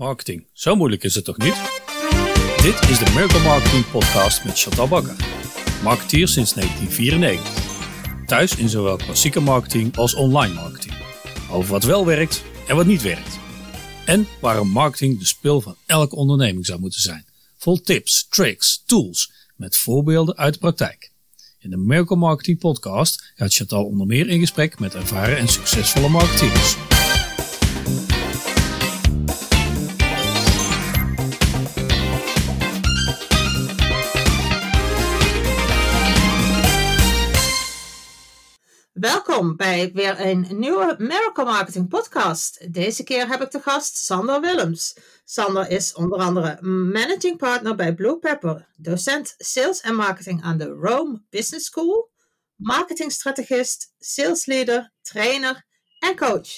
Marketing, zo moeilijk is het toch niet? Dit is de Miracle Marketing Podcast met Chantal Bakker, marketeer sinds 1994. Thuis in zowel klassieke marketing als online marketing. Over wat wel werkt en wat niet werkt. En waarom marketing de spil van elke onderneming zou moeten zijn. Vol tips, tricks, tools met voorbeelden uit de praktijk. In de Miracle Marketing Podcast gaat Chantal onder meer in gesprek met ervaren en succesvolle marketeers. Welkom bij weer een nieuwe Miracle Marketing podcast. Deze keer heb ik de gast Sander Willems. Sander is onder andere managing partner bij Blue Pepper, docent sales en marketing aan de Rome Business School, marketingstrategist, salesleader, trainer en coach.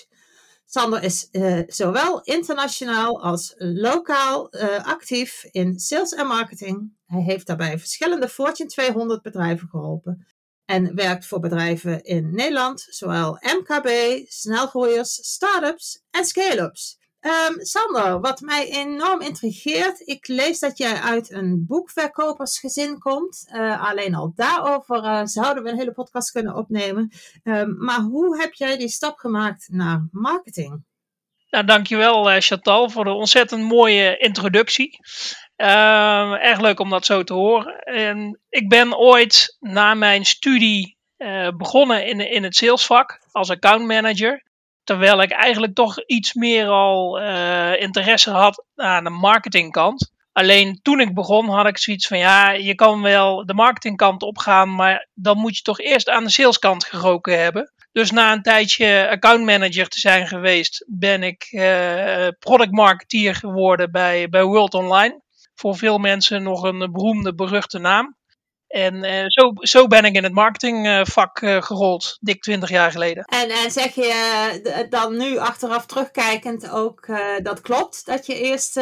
Sander is uh, zowel internationaal als lokaal uh, actief in sales en marketing. Hij heeft daarbij verschillende Fortune 200 bedrijven geholpen en werkt voor bedrijven in Nederland, zowel MKB, snelgroeiers, start-ups en scale-ups. Um, Sander, wat mij enorm intrigeert, ik lees dat jij uit een boekverkopersgezin komt. Uh, alleen al daarover uh, zouden we een hele podcast kunnen opnemen. Um, maar hoe heb jij die stap gemaakt naar marketing? Nou, dankjewel uh, Chantal voor de ontzettend mooie introductie. Uh, erg leuk om dat zo te horen. En ik ben ooit na mijn studie uh, begonnen in, in het salesvak als accountmanager. Terwijl ik eigenlijk toch iets meer al uh, interesse had aan de marketingkant. Alleen toen ik begon had ik zoiets van ja, je kan wel de marketingkant opgaan, maar dan moet je toch eerst aan de saleskant geroken hebben. Dus na een tijdje accountmanager te zijn geweest, ben ik uh, product marketeer geworden bij, bij World Online voor veel mensen nog een beroemde, beruchte naam. En uh, zo, zo ben ik in het marketingvak uh, gerold, dik 20 jaar geleden. En, en zeg je dan nu achteraf terugkijkend ook dat klopt? Dat je eerst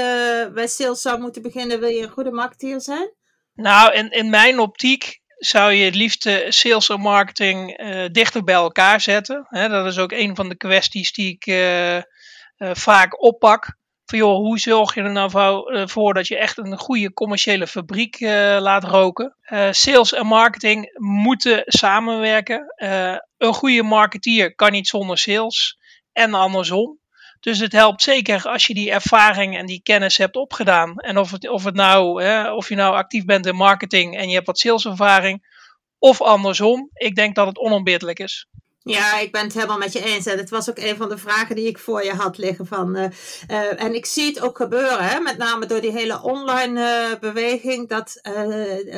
bij sales zou moeten beginnen, wil je een goede marketeer zijn? Nou, in, in mijn optiek zou je het liefst sales en marketing dichter bij elkaar zetten. Hè, dat is ook een van de kwesties die ik vaak oppak joh, hoe zorg je er nou eh, voor dat je echt een goede commerciële fabriek uh, laat roken? Uh, sales en marketing moeten samenwerken. Een goede marketeer kan niet zonder sales en andersom. Dus het helpt zeker als je die ervaring en die kennis hebt opgedaan. En of, het, of, het nou, hè, of je nou actief bent in marketing en je hebt wat saleservaring, of andersom. Ik denk dat het onontbeerlijk is. Ja, ik ben het helemaal met je eens. En het was ook een van de vragen die ik voor je had liggen. Van, uh, uh, en ik zie het ook gebeuren, hè, met name door die hele online uh, beweging, dat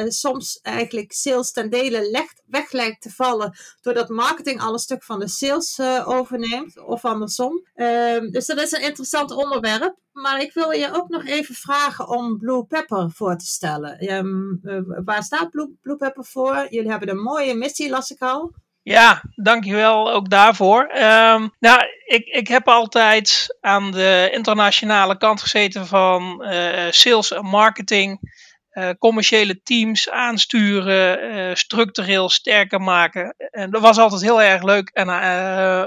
soms eigenlijk sales ten dele weg lijkt te vallen, doordat marketing al een stuk van de sales overneemt, of andersom. Ehm, dus dat is een interessant onderwerp. Maar ik wil je ook nog even vragen om Blue Pepper voor te stellen. Um, waar staat Blue, Blue Pepper voor? Jullie hebben een mooie missie, las ik al. Ja, dankjewel ook daarvoor. Um, nou, ik, ik heb altijd aan de internationale kant gezeten van uh, sales en marketing. Uh, commerciële teams aansturen, uh, structureel sterker maken. En dat was altijd heel erg leuk en,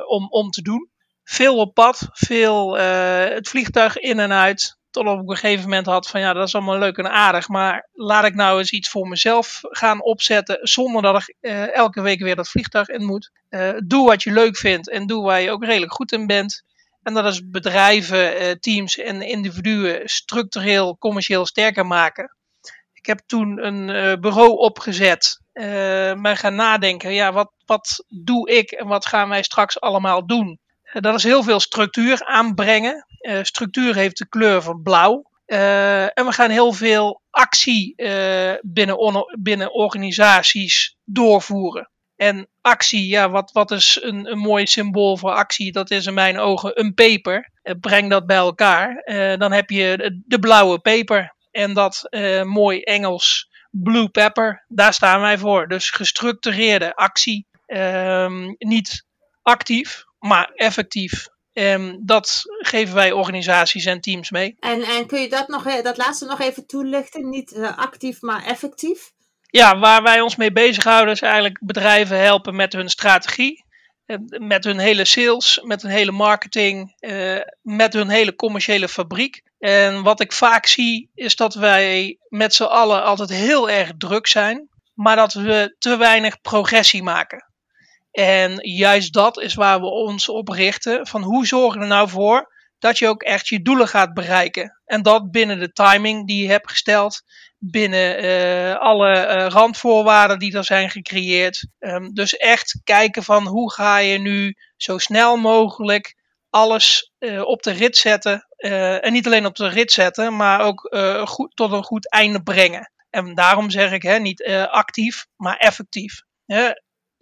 om, om te doen. Veel op pad, veel het vliegtuig in en uit tot op een gegeven moment had van ja, dat is allemaal leuk en aardig, maar laat ik nou eens iets voor mezelf gaan opzetten zonder dat ik uh, elke week weer dat vliegtuig in moet. Uh, doe wat je leuk vindt en doe waar je ook redelijk goed in bent. En dat is bedrijven, uh, teams en individuen structureel, commercieel sterker maken. Ik heb toen een bureau opgezet, maar gaan nadenken, ja, wat, wat doe ik en wat gaan wij straks allemaal doen? Dat is heel veel structuur aanbrengen. Uh, structuur heeft de kleur van blauw. Uh, en we gaan heel veel actie uh, binnen, binnen organisaties doorvoeren. En actie, ja, wat, wat is een, een mooi symbool voor actie? Dat is in mijn ogen een peper. breng dat bij elkaar. dan heb je de, de blauwe peper. En dat mooi Engels blue pepper, daar staan wij voor. Dus gestructureerde actie. Ehm, niet actief, maar effectief. Um, dat geven wij organisaties en teams mee. En, en kun je dat, nog, dat laatste nog even toelichten? Niet uh, actief, maar effectief? Ja, waar wij ons mee bezighouden is eigenlijk bedrijven helpen met hun strategie. met hun hele sales, met hun hele marketing, met hun hele commerciële fabriek. En wat ik vaak zie is dat wij met z'n allen altijd heel erg druk zijn, maar dat we te weinig progressie maken. En juist dat is waar we ons op richten. Van hoe zorgen we er nou voor dat je ook echt je doelen gaat bereiken. En dat binnen de timing die je hebt gesteld. Binnen uh, alle uh, randvoorwaarden die er zijn gecreëerd. Um, dus echt kijken van hoe ga je nu zo snel mogelijk alles uh, op de rit zetten. en niet alleen op de rit zetten, maar ook goed, tot een goed einde brengen. En daarom zeg ik hè, niet actief, maar effectief. Hè?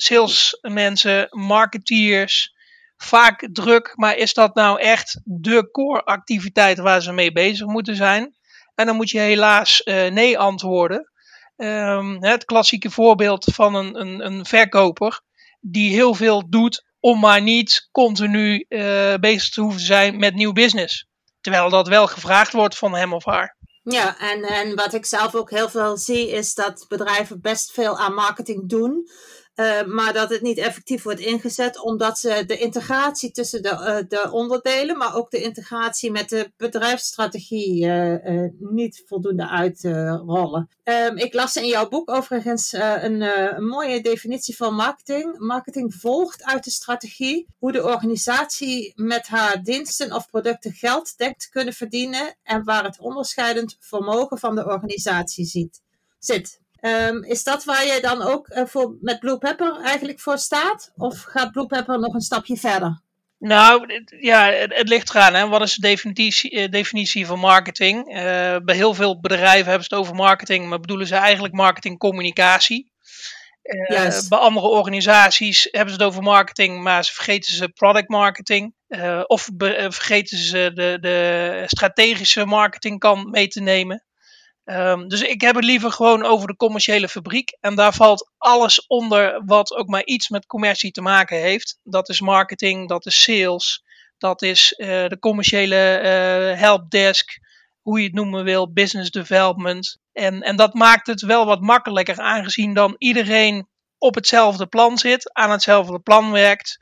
Salesmensen, marketeers, vaak druk, maar is dat nou echt de core activiteit waar ze mee bezig moeten zijn? En dan moet je helaas uh, nee antwoorden. Um, het klassieke voorbeeld van een, een, een, verkoper die heel veel doet om maar niet continu uh, bezig te hoeven zijn met nieuw business. Terwijl dat wel gevraagd wordt van hem of haar. Ja, en, en wat ik zelf ook heel veel zie is dat bedrijven best veel aan marketing doen. Uh, maar dat het niet effectief wordt ingezet, omdat ze de integratie tussen de, uh, de onderdelen, maar ook de integratie met de bedrijfsstrategie uh, niet voldoende uitrollen. Um, ik las in jouw boek overigens een, een, mooie definitie van marketing. Marketing volgt uit de strategie hoe de organisatie met haar diensten of producten geld denkt te kunnen verdienen en waar het onderscheidend vermogen van de organisatie ziet, zit. Um, is dat waar je dan ook uh, voor, met Blue Pepper eigenlijk voor staat? Of gaat Blue Pepper nog een stapje verder? Nou, ja, het, het ligt eraan. Hè. Wat is de definitie, uh, definitie van marketing? Uh, bij heel veel bedrijven hebben ze het over marketing, maar bedoelen ze eigenlijk marketingcommunicatie. Yes. Bij andere organisaties hebben ze het over marketing, maar ze vergeten ze product marketing. of vergeten ze de, de strategische marketingkant mee te nemen. Um, dus ik heb het liever gewoon over de commerciële fabriek. En daar valt alles onder wat ook maar iets met commercie te maken heeft. Dat is marketing, dat is sales, dat is uh, de commerciële uh, helpdesk, hoe je het noemen wil, business development. En, en dat maakt het wel wat makkelijker, aangezien dan iedereen op hetzelfde plan zit, aan hetzelfde plan werkt.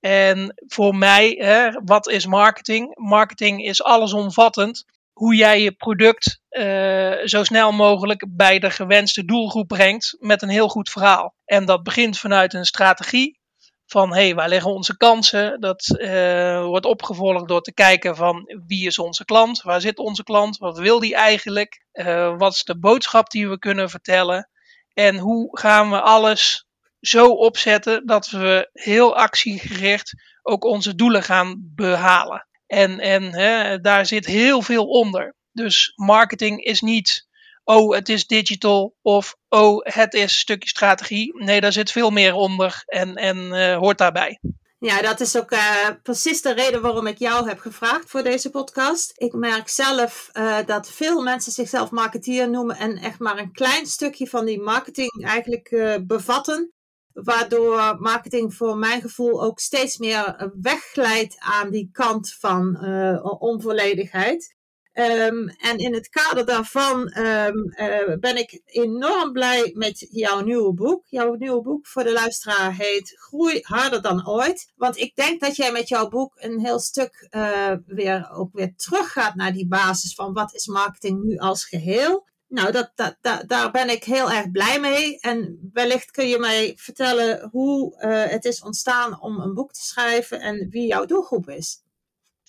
En voor mij, hè, wat is marketing? Marketing is allesomvattend hoe jij je product uh, zo snel mogelijk bij de gewenste doelgroep brengt met een heel goed verhaal. En dat begint vanuit een strategie van hé, hey, waar liggen onze kansen? Dat uh, wordt opgevolgd door te kijken van wie is onze klant? Waar zit onze klant? Wat wil die eigenlijk? Uh, wat is de boodschap die we kunnen vertellen? En hoe gaan we alles zo opzetten dat we heel actiegericht ook onze doelen gaan behalen? En, en hè, daar zit heel veel onder. Dus marketing is niet, oh, het is digital of oh, het is een stukje strategie. Nee, daar zit veel meer onder en, en uh, hoort daarbij. Ja, dat is ook uh, precies de reden waarom ik jou heb gevraagd voor deze podcast. Ik merk zelf uh, dat veel mensen zichzelf marketeer noemen en echt maar een klein stukje van die marketing eigenlijk bevatten. Waardoor marketing voor mijn gevoel ook steeds meer wegglijdt aan die kant van uh, onvolledigheid. Um, en in het kader daarvan um, uh, ben ik enorm blij met jouw nieuwe boek. Jouw nieuwe boek voor de luisteraar heet Groei harder dan ooit. Want ik denk dat jij met jouw boek een heel stuk uh, weer, ook weer teruggaat naar die basis van wat is marketing nu als geheel. Nou, dat, dat, daar ben ik heel erg blij mee. En wellicht kun je mij vertellen hoe uh, het is ontstaan om een boek te schrijven en wie jouw doelgroep is.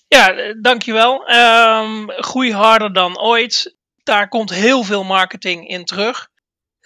Ja, eh, dankjewel. Um, groei harder dan ooit. Daar komt heel veel marketing in terug.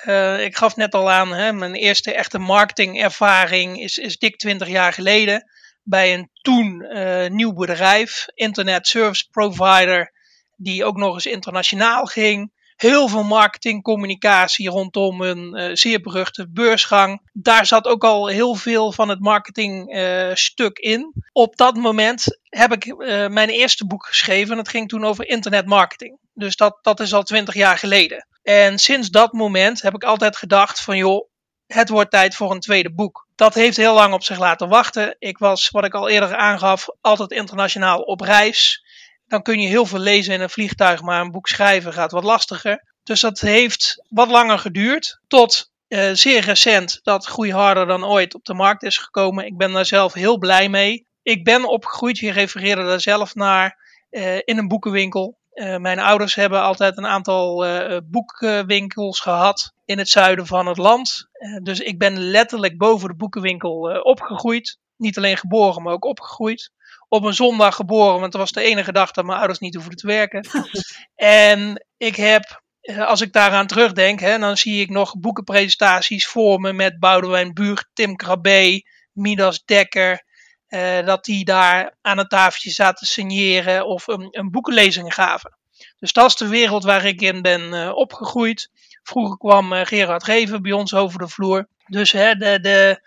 Uh, ik gaf net al aan, hè, mijn eerste echte marketingervaring is, is dik 20 jaar geleden. Bij een toen nieuw bedrijf, internet service provider, die ook nog eens internationaal ging heel veel marketing, communicatie rondom een uh, zeer beruchte beursgang. Daar zat ook al heel veel van het marketingstuk uh, in. Op dat moment heb ik uh, mijn eerste boek geschreven. Dat ging toen over internetmarketing. Dus dat, dat is al twintig jaar geleden. En sinds dat moment heb ik altijd gedacht van joh, het wordt tijd voor een tweede boek. Dat heeft heel lang op zich laten wachten. Ik was, wat ik al eerder aangaf, altijd internationaal op reis dan kun je heel veel lezen in een vliegtuig, maar een boek schrijven gaat wat lastiger. Dus dat heeft wat langer geduurd. Tot uh, zeer recent dat Groei Harder dan ooit op de markt is gekomen. Ik ben daar zelf heel blij mee. Ik ben opgegroeid, je refereerde daar zelf naar, uh, in een boekenwinkel. Uh, mijn ouders hebben altijd een aantal boekwinkels gehad in het zuiden van het land. dus ik ben letterlijk boven de boekenwinkel opgegroeid. Niet alleen geboren, maar ook opgegroeid. Op een zondag geboren, want dat was de enige dag dat mijn ouders niet hoefden te werken. en ik heb eh, als ik daaraan terugdenk, hè, dan zie ik nog boekenpresentaties voor me met Boudewijn Buur, Tim Krabbe, Midas Dekker. Uh, dat die daar aan het tafeltje zaten signeren of een, een boekenlezing gaven. Dus dat is de wereld waar ik in ben uh, opgegroeid. Vroeger kwam uh, Gerard Reven bij ons over de vloer. Dus hè, de, de,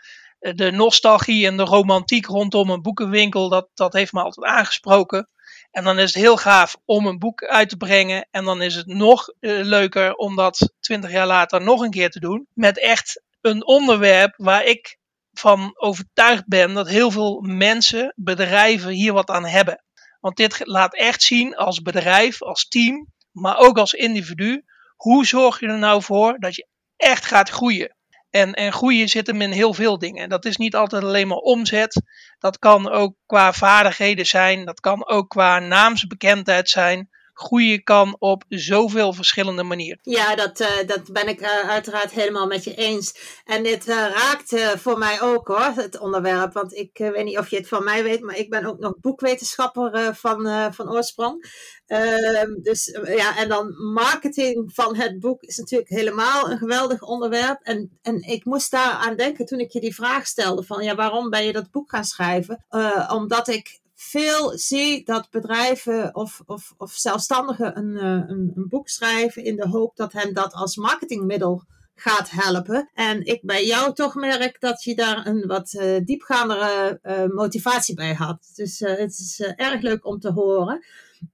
de nostalgie en de romantiek rondom een boekenwinkel, dat, dat heeft me altijd aangesproken. En dan is het heel gaaf om een boek uit te brengen. En dan is het nog uh, leuker om dat twintig jaar later nog een keer te doen. Met echt een onderwerp waar ik van overtuigd ben dat heel veel mensen, bedrijven hier wat aan hebben. Want dit laat echt zien als bedrijf, als team, maar ook als individu. Hoe zorg je er nou voor dat je echt gaat groeien? En, en groeien zit hem in heel veel dingen. Dat is niet altijd alleen maar omzet. Dat kan ook qua vaardigheden zijn. Dat kan ook qua naamsbekendheid zijn. Groeien kan op zoveel verschillende manieren. Ja, dat, uh, dat ben ik uh, uiteraard helemaal met je eens. En dit uh, raakt voor mij ook hoor, het onderwerp. Want ik weet niet of je het van mij weet, maar ik ben ook nog boekwetenschapper van, van oorsprong. Ehm, dus ja, en dan marketing van het boek is natuurlijk helemaal een geweldig onderwerp. En, en ik moest daar aan denken toen ik je die vraag stelde: van ja, waarom ben je dat boek gaan schrijven? omdat ik veel zie dat bedrijven of, of, of zelfstandigen een, eh, een, een boek schrijven in de hoop dat hen dat als marketingmiddel gaat helpen. En ik bij jou toch merk dat je daar een wat uh, diepgaandere uh, motivatie bij had. Dus uh, het is erg leuk om te horen.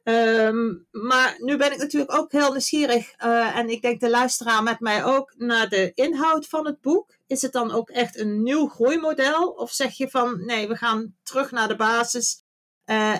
Um, maar nu ben ik natuurlijk ook heel nieuwsgierig. en ik denk de luisteraar met mij ook naar de inhoud van het boek. Is het dan ook echt een nieuw groeimodel? Of zeg je van nee, we gaan terug naar de basis.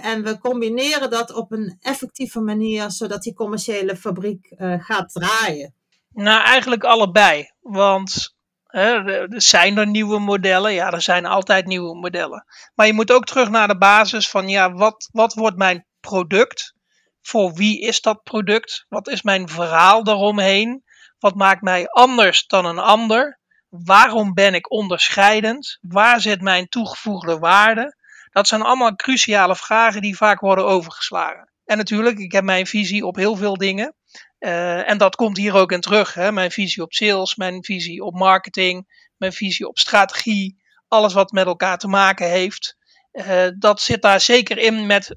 En we combineren dat op een effectieve manier, zodat die commerciële fabriek gaat draaien. Nou, eigenlijk allebei. Want hè, er zijn er nieuwe modellen. Ja, er zijn altijd nieuwe modellen. Maar je moet ook terug naar de basis van, ja, wat, wat wordt mijn product? Voor wie is dat product? Wat is mijn verhaal daaromheen? Wat maakt mij anders dan een ander? Waarom ben ik onderscheidend? Waar zit mijn toegevoegde waarde? Dat zijn allemaal cruciale vragen die vaak worden overgeslagen. En natuurlijk, ik heb mijn visie op heel veel dingen. Uh, en dat komt hier ook in terug. Hè? Mijn visie op sales, mijn visie op marketing, mijn visie op strategie. Alles wat met elkaar te maken heeft. Uh, dat zit daar zeker in met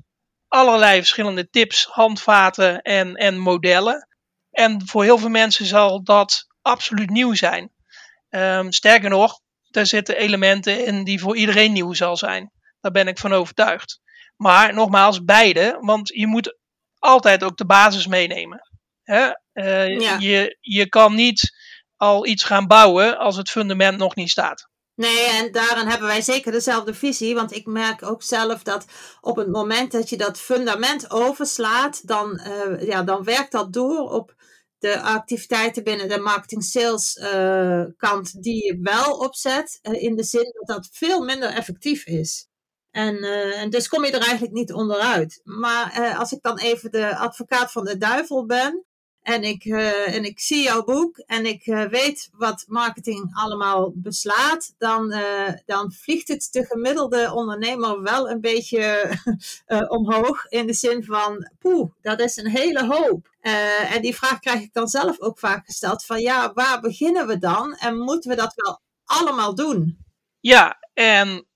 allerlei verschillende tips, handvaten en, en modellen. En voor heel veel mensen zal dat absoluut nieuw zijn. Um, sterker nog, er zitten elementen in die voor iedereen nieuw zal zijn. Daar ben ik van overtuigd. Maar nogmaals, beide, want je moet altijd ook de basis meenemen. Hè? Uh, ja. je, je kan niet al iets gaan bouwen als het fundament nog niet staat. Nee, en daarin hebben wij zeker dezelfde visie. Want ik merk ook zelf dat op het moment dat je dat fundament overslaat, dan, uh, ja, dan werkt dat door op de activiteiten binnen de marketing sales uh, kant die je wel opzet. Uh, in de zin dat dat veel minder effectief is. En, en dus kom je er eigenlijk niet onderuit. Maar als ik dan even de advocaat van de duivel ben. En ik, uh, en ik zie jouw boek en ik weet wat marketing allemaal beslaat. Dan, dan vliegt het de gemiddelde ondernemer wel een beetje omhoog. In de zin van, poeh, dat is een hele hoop. en die vraag krijg ik dan zelf ook vaak gesteld. Van ja, waar beginnen we dan? En moeten we dat wel allemaal doen? Ja, en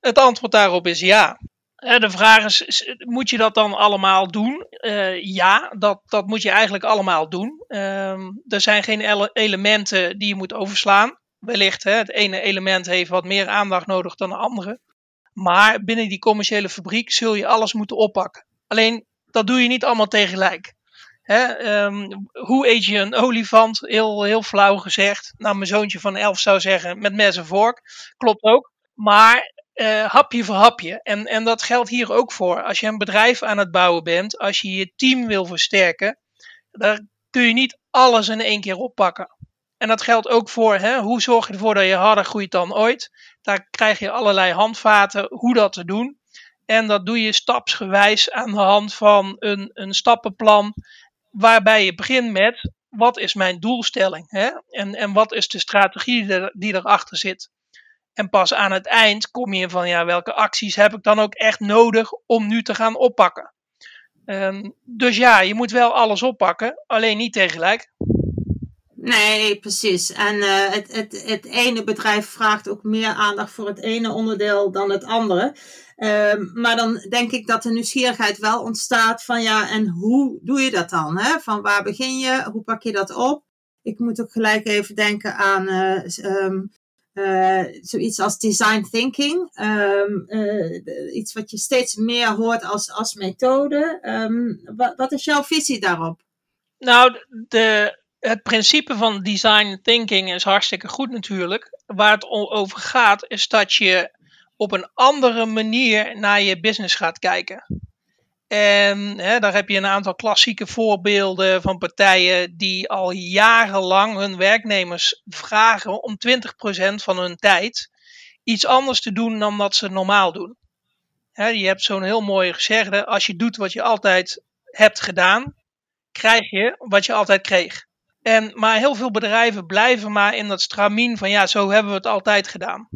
het antwoord daarop is ja. De vraag is, moet je dat dan allemaal doen? Uh, ja, dat, dat moet je eigenlijk allemaal doen. Uh, er zijn geen ele elementen die je moet overslaan. Wellicht, hè, het ene element heeft wat meer aandacht nodig dan de andere. Maar binnen die commerciële fabriek zul je alles moeten oppakken. Alleen, dat doe je niet allemaal tegelijk. Hè, um, hoe eet je een olifant? Heel, heel flauw gezegd. Nou, mijn zoontje van elf zou zeggen met mes en vork. Klopt ook. Maar uh, hapje voor hapje. En, en dat geldt hier ook voor. Als je een bedrijf aan het bouwen bent, als je je team wil versterken, dan kun je niet alles in één keer oppakken. En dat geldt ook voor hè, hoe zorg je ervoor dat je harder groeit dan ooit. Daar krijg je allerlei handvaten hoe dat te doen. En dat doe je stapsgewijs aan de hand van een, een stappenplan. Waarbij je begint met wat is mijn doelstelling? Hè? En, en wat is de strategie die, die erachter zit? En pas aan het eind kom je van ja, welke acties heb ik dan ook echt nodig om nu te gaan oppakken. Um, dus ja, je moet wel alles oppakken, alleen niet tegelijk. Nee, precies. En uh, het, het, het ene bedrijf vraagt ook meer aandacht voor het ene onderdeel dan het andere. Uh, maar dan denk ik dat de nieuwsgierigheid wel ontstaat van ja, en hoe doe je dat dan? Hè? Van waar begin je? Hoe pak je dat op? Ik moet ook gelijk even denken aan uh, um, uh, zoiets als design thinking. Um, uh, iets wat je steeds meer hoort als, als methode. Um, wat, wat, is jouw visie daarop? Nou, de, het principe van design thinking is hartstikke goed natuurlijk. Waar het over gaat is dat je op een andere manier naar je business gaat kijken. En hè, daar heb je een aantal klassieke voorbeelden van partijen die al jarenlang hun werknemers vragen om 20% van hun tijd iets anders te doen dan wat ze normaal doen. Hè, je hebt zo'n heel mooi gezegde: als je doet wat je altijd hebt gedaan, krijg je wat je altijd kreeg. En, maar heel veel bedrijven blijven maar in dat stramien van ja, zo hebben we het altijd gedaan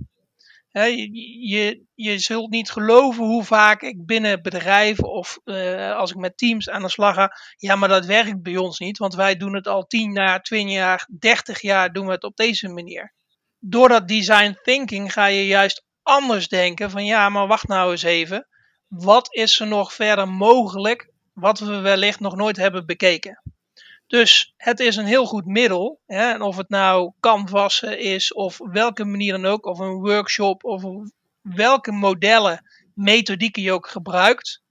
je, je zult niet geloven hoe vaak ik binnen bedrijven of uh, als ik met teams aan de slag ga. Ja, maar dat werkt bij ons niet, want wij doen het al 10 jaar, 20 jaar, 30 jaar doen we het op deze manier. Door dat design thinking ga je juist anders denken van ja, maar wacht nou eens even. Wat is er nog verder mogelijk wat we wellicht nog nooit hebben bekeken? Dus het is een heel goed middel. Hè? En of het nou canvassen is, of welke manier dan ook, of een workshop, of welke modellen, methodieken je ook gebruikt.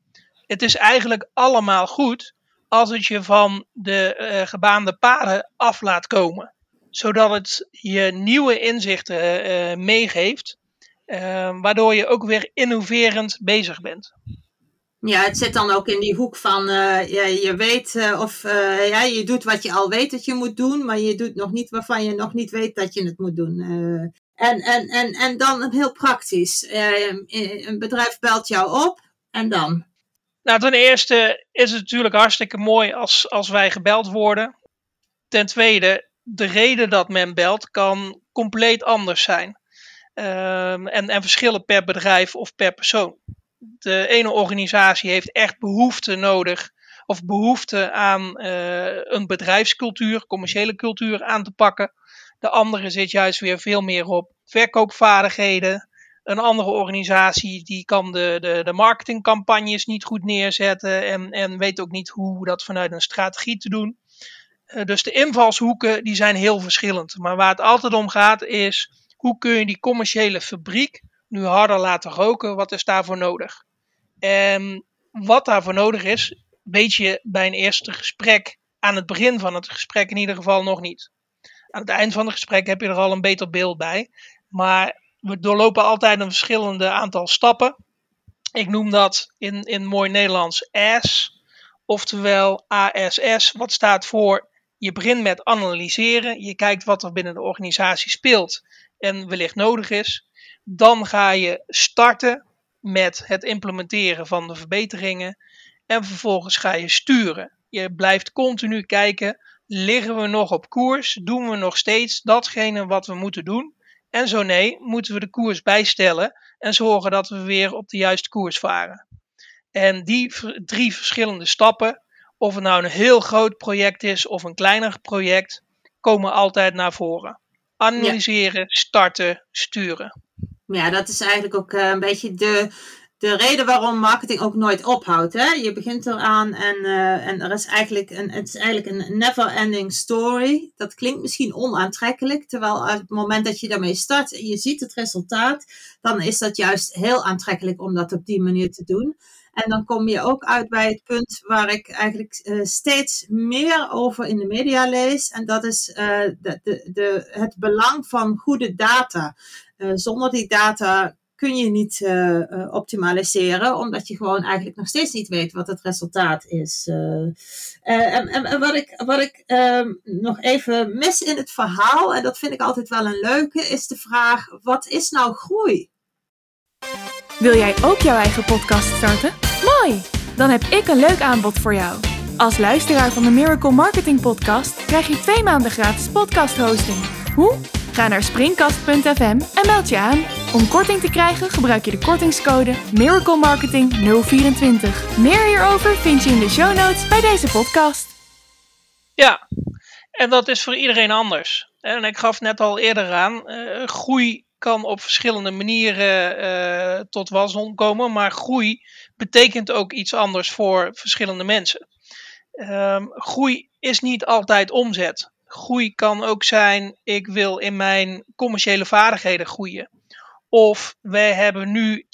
Het is eigenlijk allemaal goed als het je van de uh, gebaande paden af laat komen. Zodat het je nieuwe inzichten uh, meegeeft, uh, waardoor je ook weer innoverend bezig bent. Ja, het zit dan ook in die hoek van uh, ja, je weet uh, of uh, ja, je doet wat je al weet dat je moet doen, maar je doet nog niet waarvan je nog niet weet dat je het moet doen. en, en, en, en dan heel praktisch. een bedrijf belt jou op en dan? Nou, ten eerste is het natuurlijk hartstikke mooi als, als wij gebeld worden. Ten tweede, de reden dat men belt kan compleet anders zijn. Ehm, en, en verschillen per bedrijf of per persoon de ene organisatie heeft echt behoefte nodig of behoefte aan uh, een bedrijfscultuur, commerciële cultuur aan te pakken. De andere zit juist weer veel meer op verkoopvaardigheden. Een andere organisatie die kan de, de, de marketingcampagnes niet goed neerzetten en, en weet ook niet hoe dat vanuit een strategie te doen. Uh, dus de invalshoeken die zijn heel verschillend. Maar waar het altijd om gaat is hoe kun je die commerciële fabriek nu harder laten roken. Wat is daarvoor nodig? En wat daarvoor nodig is, weet je bij een eerste gesprek, aan het begin van het gesprek in ieder geval nog niet. Aan het eind van het gesprek heb je er al een beter beeld bij. Maar we doorlopen altijd een verschillende aantal stappen. Ik noem dat in, in mooi Nederlands AS, oftewel ASS, wat staat voor je begint met analyseren. Je kijkt wat er binnen de organisatie speelt en wellicht nodig is. Dan ga je starten met het implementeren van de verbeteringen. En vervolgens ga je sturen. Je blijft continu kijken: liggen we nog op koers? Doen we nog steeds datgene wat we moeten doen? En zo nee, moeten we de koers bijstellen en zorgen dat we weer op de juiste koers varen. En die drie verschillende stappen, of het nou een heel groot project is of een kleiner project, komen altijd naar voren. Analyseren, starten, sturen. Ja, dat is eigenlijk ook uh, een beetje de, de reden waarom marketing ook nooit ophoudt. Hè? Je begint eraan en, uh, en er is eigenlijk een, het is eigenlijk een never-ending story. Dat klinkt misschien onaantrekkelijk, terwijl op het moment dat je daarmee start en je ziet het resultaat, dan is dat juist heel aantrekkelijk om dat op die manier te doen. En dan kom je ook uit bij het punt waar ik eigenlijk uh, steeds meer over in de media lees. En dat is de, de, de, het belang van goede data. Uh, zonder die data kun je niet uh, optimaliseren, omdat je gewoon eigenlijk nog steeds niet weet wat het resultaat is. En, en, en, wat ik, wat ik ehm, nog even mis in het verhaal, en dat vind ik altijd wel een leuke, is de vraag: wat is nou groei? Wil jij ook jouw eigen podcast starten? Mooi! Dan heb ik een leuk aanbod voor jou. Als luisteraar van de Miracle Marketing Podcast krijg je twee maanden gratis podcast hosting. Hoe? Ga naar springkast.fm en meld je aan. Om korting te krijgen gebruik je de kortingscode Miracle Marketing 024. Meer hierover vind je in de show notes bij deze podcast. Ja, en dat is voor iedereen anders. En ik gaf net al eerder aan, uh, groei kan op verschillende manieren uh, tot wasdom komen, maar groei betekent ook iets anders voor verschillende mensen. Um, groei is niet altijd omzet. Groei kan ook zijn, ik wil in mijn commerciële vaardigheden groeien. Of wij hebben nu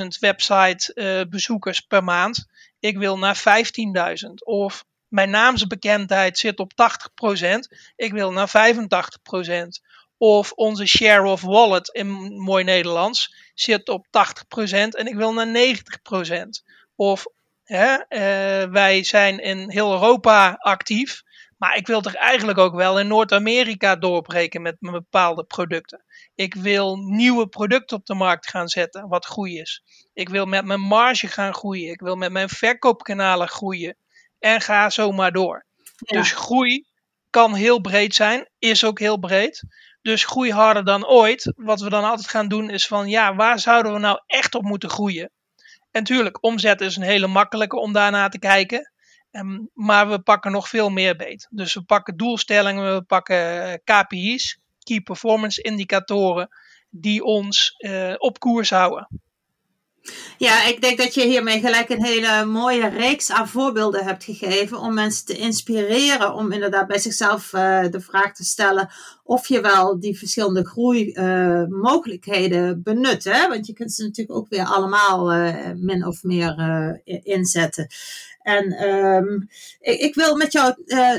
10.000 website uh, bezoekers per maand. Ik wil naar 15.000. Of mijn naamsbekendheid zit op 80%. Ik wil naar 85%. Of onze share of wallet in mooi Nederlands zit op 80% en ik wil naar 90%. Of hè, uh, wij zijn in heel Europa actief, maar ik wil toch eigenlijk ook wel in Noord-Amerika doorbreken met mijn bepaalde producten. Ik wil nieuwe producten op de markt gaan zetten, wat groei is. Ik wil met mijn marge gaan groeien. Ik wil met mijn verkoopkanalen groeien. En ga zo maar door. Dus groei kan heel breed zijn, is ook heel breed. Dus groei harder dan ooit. Wat we dan altijd gaan doen is van ja, waar zouden we nou echt op moeten groeien? En tuurlijk, omzet is een hele makkelijke om daarna te kijken. Um, maar we pakken nog veel meer beet. Dus we pakken doelstellingen, we pakken eh, KPI's, Key Performance Indicatoren, die ons uh, op koers houden. Ja, ik denk dat je hiermee gelijk een hele mooie reeks aan voorbeelden hebt gegeven om mensen te inspireren om inderdaad bij zichzelf uh, de vraag te stellen of je wel die verschillende groeimogelijkheden benut. Hè? Want je kunt ze natuurlijk ook weer allemaal min of meer inzetten. En um, ik, ik, wil met jou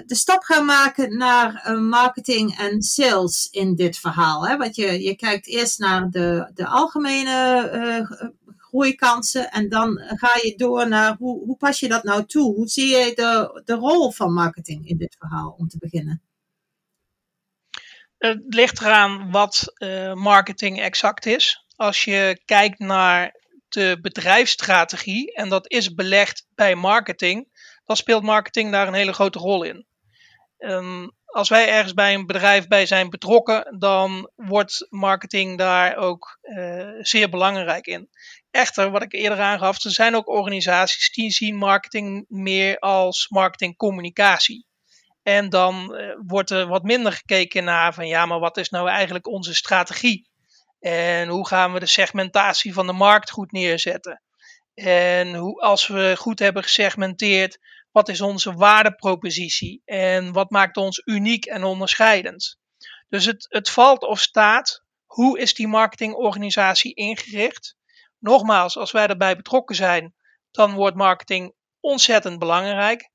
de stap gaan maken naar marketing en sales in dit verhaal. Hè? Want je, je kijkt eerst naar de, de algemene groeikansen. En dan ga je door naar hoe, hoe pas je dat nou toe? Hoe zie je de, de rol van marketing in dit verhaal om te beginnen? Het ligt eraan wat marketing exact is. Als je kijkt naar de bedrijfsstrategie en dat is belegd bij marketing, dan speelt marketing daar een hele grote rol in. Um, als wij ergens bij een bedrijf bij zijn betrokken, dan wordt marketing daar ook uh, zeer belangrijk in. Echter, wat ik eerder aangaf, er zijn ook organisaties die zien marketing meer als marketingcommunicatie. En dan uh, wordt er wat minder gekeken naar van ja, maar wat is nou eigenlijk onze strategie? En hoe gaan we de segmentatie van de markt goed neerzetten? En hoe, als we goed hebben gesegmenteerd, wat is onze waardepropositie? En wat maakt ons uniek en onderscheidend? Dus het, het valt of staat, hoe is die marketingorganisatie ingericht? Nogmaals, als wij erbij betrokken zijn, dan wordt marketing ontzettend belangrijk.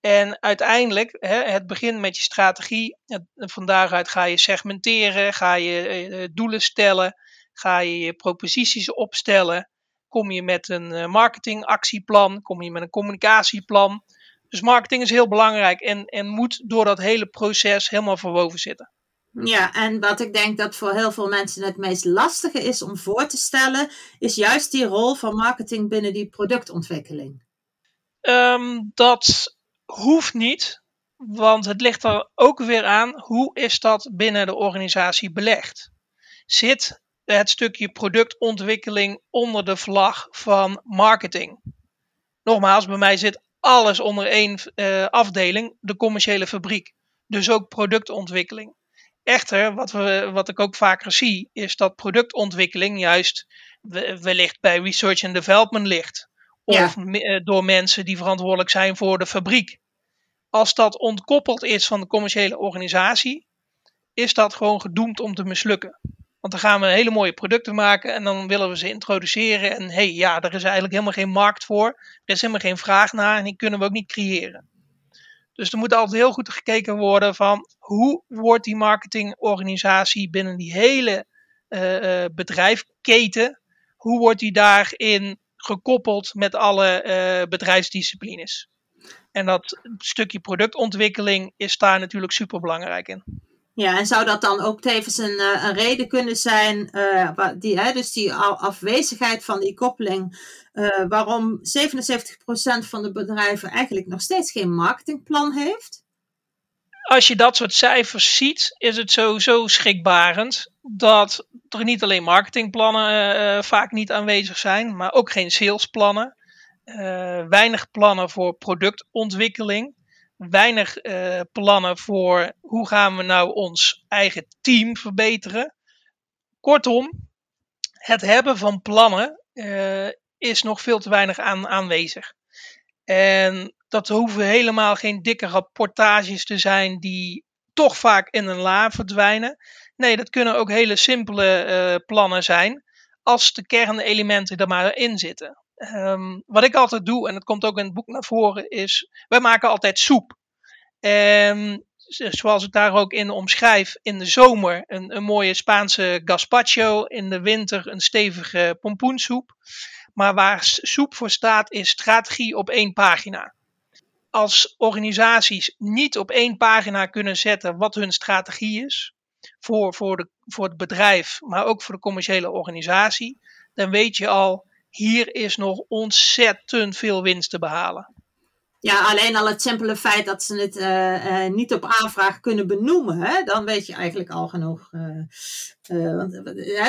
En uiteindelijk, hè, het begint met je strategie. van daaruit ga je segmenteren, ga je eh, doelen stellen, ga je je proposities opstellen. Kom je met een eh, marketingactieplan, kom je met een communicatieplan. Dus marketing is heel belangrijk en, en moet door dat hele proces helemaal verwoven zitten. Ja, en wat ik denk dat voor heel veel mensen het meest lastige is om voor te stellen, is juist die rol van marketing binnen die productontwikkeling. Um, dat hoeft niet, want het ligt er ook weer aan hoe is dat binnen de organisatie belegd. Zit het stukje productontwikkeling onder de vlag van marketing? Nogmaals, bij mij zit alles onder één uh, afdeling, de commerciële fabriek. Dus ook productontwikkeling. Echter, wat, we, wat ik ook vaker zie, is dat productontwikkeling juist wellicht bij research and development ligt. Of ja. door mensen die verantwoordelijk zijn voor de fabriek. Als dat ontkoppeld is van de commerciële organisatie, is dat gewoon gedoemd om te mislukken. Want dan gaan we hele mooie producten maken en dan willen we ze introduceren. En hé, hey, ja, er is eigenlijk helemaal geen markt voor. Er is helemaal geen vraag naar en die kunnen we ook niet creëren. Dus er moet altijd heel goed gekeken worden van hoe wordt die marketingorganisatie binnen die hele uh, bedrijfketen, hoe wordt die daarin gekoppeld met alle uh, bedrijfsdisciplines? En dat stukje productontwikkeling is daar natuurlijk super belangrijk in. Ja, en zou dat dan ook tevens een, eh, een reden kunnen zijn, uh, die, hè, dus die afwezigheid van die koppeling, uh, waarom 77% van de bedrijven eigenlijk nog steeds geen marketingplan heeft? Als je dat soort cijfers ziet, is het sowieso schrikbarend dat er niet alleen marketingplannen vaak niet aanwezig zijn, maar ook geen salesplannen. weinig plannen voor productontwikkeling weinig plannen voor hoe gaan we nou ons eigen team verbeteren. Kortom, het hebben van plannen is nog veel te weinig aan, aanwezig. En dat hoeven helemaal geen dikke rapportages te zijn die toch vaak in een la verdwijnen. Nee, dat kunnen ook hele simpele uh, plannen zijn als de kernelementen er maar in zitten. Um, wat ik altijd doe, en dat komt ook in het boek naar voren, is wij maken altijd soep. Um, zoals ik daar ook in omschrijf, in de zomer een, een mooie Spaanse gazpacho, in de winter een stevige pompoensoep. Maar waar soep voor staat is strategie op één pagina. Als organisaties niet op één pagina kunnen zetten wat hun strategie is, voor, voor, de, voor het bedrijf, maar ook voor de commerciële organisatie, dan weet je al, hier is nog ontzettend veel winst te behalen. Ja, alleen al het simpele feit dat ze het uh, uh, niet op aanvraag kunnen benoemen, hè, dan weet je eigenlijk al genoeg. Uh, want,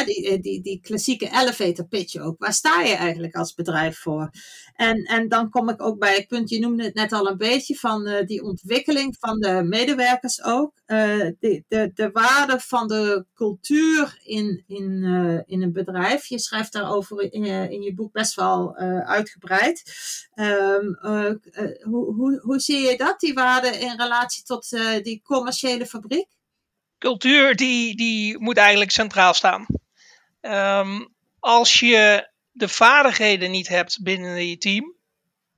die, die, die klassieke elevator pitch ook, waar sta je eigenlijk als bedrijf voor? En, en dan kom ik ook bij het punt, je noemde het net al een beetje, van die ontwikkeling van de medewerkers ook. de, de, de waarde van de cultuur in, in, in een bedrijf. Je schrijft daarover in, in je boek best wel uitgebreid. Um, hoe, hoe, hoe zie je dat, die waarde in relatie tot die commerciële fabriek? Cultuur die, die moet eigenlijk centraal staan. Um, als je de vaardigheden niet hebt binnen je team,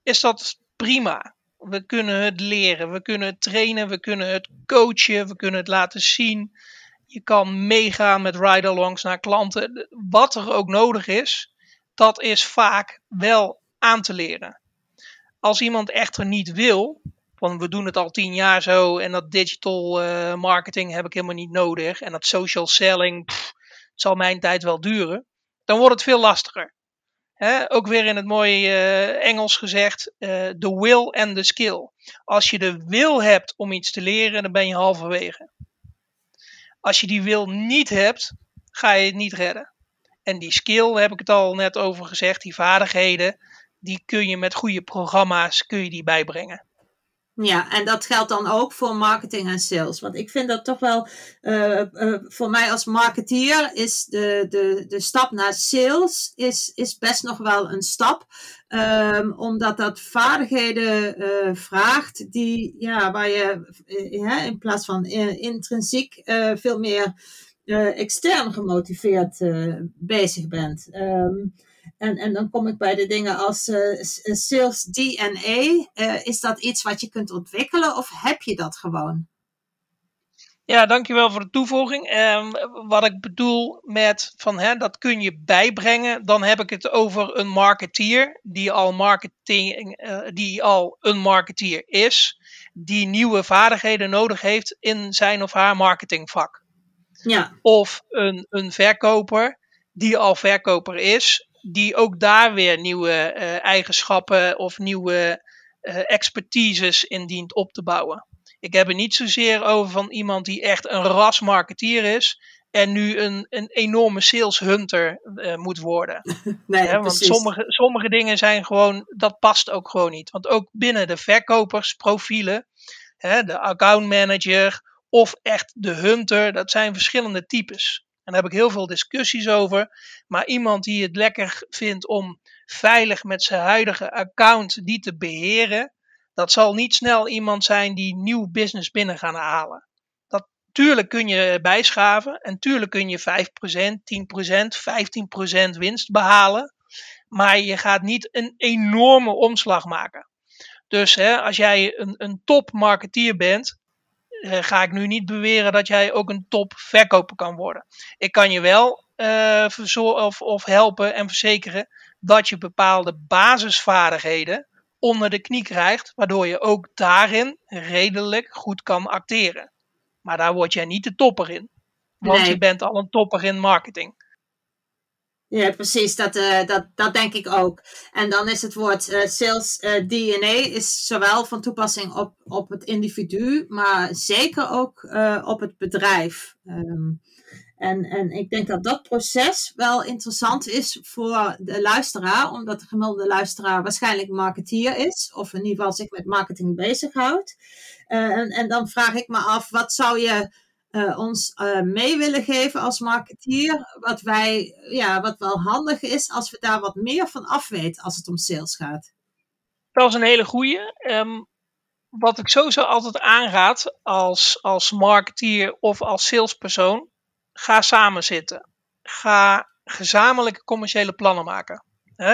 is dat prima. We kunnen het leren, we kunnen het trainen, we kunnen het coachen, we kunnen het laten zien. Je kan meegaan met ride-alongs naar klanten. Wat er ook nodig is, dat is vaak wel aan te leren. Als iemand echter niet wil, van we doen het al tien jaar zo en dat digital uh, marketing heb ik helemaal niet nodig en dat social selling, het zal mijn tijd wel duren, dan wordt het veel lastiger. Ook weer in het mooie uh, Engels gezegd, de uh, will and the skill. Als je de wil hebt om iets te leren, dan ben je halverwege. Als je die wil niet hebt, ga je het niet redden. En die skill, heb ik het al net over gezegd, die vaardigheden, die kun je met goede programma's kun je die bijbrengen. Ja, en dat geldt dan ook voor marketing en sales. Want ik vind dat toch wel, uh, uh, voor mij als marketeer is de, de, de stap naar sales is, is best nog wel een stap. Um, omdat dat vaardigheden uh, vraagt die, ja, waar je in plaats van intrinsiek veel meer extern gemotiveerd bezig bent. Um, en, en dan kom ik bij de dingen als uh, sales DNA. Uh, is dat iets wat je kunt ontwikkelen of heb je dat gewoon? Ja, dankjewel voor de toevoeging. Um, wat ik bedoel met van hè, dat kun je bijbrengen, dan heb ik het over een marketeer die al, marketing, uh, die al een marketeer is, die nieuwe vaardigheden nodig heeft in zijn of haar marketingvak. Ja. Of een, een verkoper die al verkoper is, die ook daar weer nieuwe uh, eigenschappen of nieuwe uh, expertises in dient op te bouwen. Ik heb het niet zozeer over van iemand die echt een ras marketeer is en nu een, een enorme sales hunter uh, moet worden. nee, ja, want sommige, sommige dingen zijn gewoon, dat past ook gewoon niet. Want ook binnen de verkopersprofielen, hè, de account manager of echt de hunter, dat zijn verschillende types. En daar heb ik heel veel discussies over. Maar iemand die het lekker vindt om veilig met zijn huidige account die te beheren, dat zal niet snel iemand zijn die nieuw business binnen gaan halen. Dat, tuurlijk kun je bijschaven en tuurlijk kun je 5%, 10%, 15% winst behalen. Maar je gaat niet een enorme omslag maken. Dus hè, als jij een, een top marketeer bent, ga ik nu niet beweren dat jij ook een top verkoper kan worden. Ik kan je wel uh, of, of helpen en verzekeren dat je bepaalde basisvaardigheden onder de knie krijgt, waardoor je ook daarin redelijk goed kan acteren. Maar daar word jij niet de topper in, want je bent al een topper in marketing. Ja, precies. Dat, uh, dat, dat denk ik ook. En dan is het woord uh, sales uh, DNA is zowel van toepassing op, op het individu, maar zeker ook op het bedrijf. Um, en, en ik denk dat dat proces wel interessant is voor de luisteraar, omdat de gemiddelde luisteraar waarschijnlijk marketeer is, of in ieder geval zich met marketing bezighoudt. en, en dan vraag ik me af, wat zou je uh, ons uh, mee willen geven als marketeer. Wat, wij, ja, wat wel handig is als we daar wat meer van af weten als het om sales gaat. Dat is een hele goeie. Um, wat ik sowieso altijd aanraad als, als marketeer of als salespersoon. Ga samen zitten. Ga gezamenlijke commerciële plannen maken.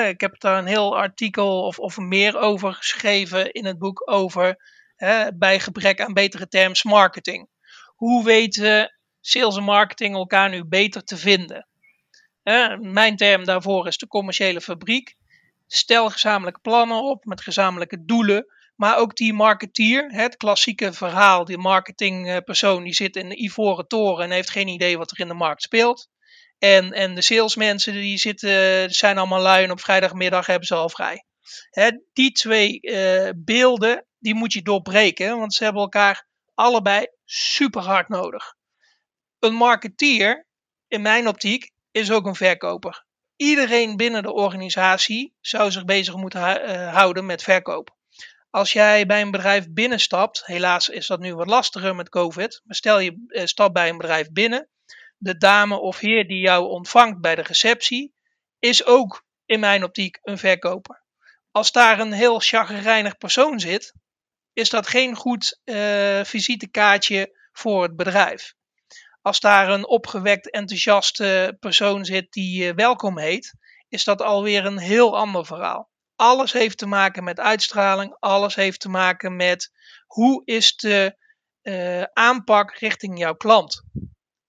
ik heb daar een heel artikel of, of meer over geschreven in het boek over bij gebrek aan betere terms marketing hoe weten sales en marketing elkaar nu beter te vinden? mijn term daarvoor is de commerciële fabriek. Stel gezamenlijke plannen op met gezamenlijke doelen. Maar ook die marketeer, het klassieke verhaal, die marketingpersoon die zit in de ivoren toren en heeft geen idee wat er in de markt speelt. En, en de salesmensen die zitten, zijn allemaal lui en op vrijdagmiddag hebben ze al vrij. die twee uh, beelden, die moet je doorbreken, want ze hebben elkaar allebei super hard nodig. Een marketeer, in mijn optiek, is ook een verkoper. Iedereen binnen de organisatie zou zich bezig moeten uh, houden met verkoop. Als jij bij een bedrijf binnenstapt, helaas is dat nu wat lastiger met COVID, maar stel je uh, stapt bij een bedrijf binnen, de dame of heer die jou ontvangt bij de receptie, is ook in mijn optiek een verkoper. Als daar een heel chagrijnig persoon zit, is dat geen goed uh, visitekaartje voor het bedrijf. Als daar een opgewekt, enthousiaste persoon zit die uh, welkom heet, is dat alweer een heel ander verhaal. Alles heeft te maken met uitstraling, alles heeft te maken met hoe is de uh, aanpak richting jouw klant.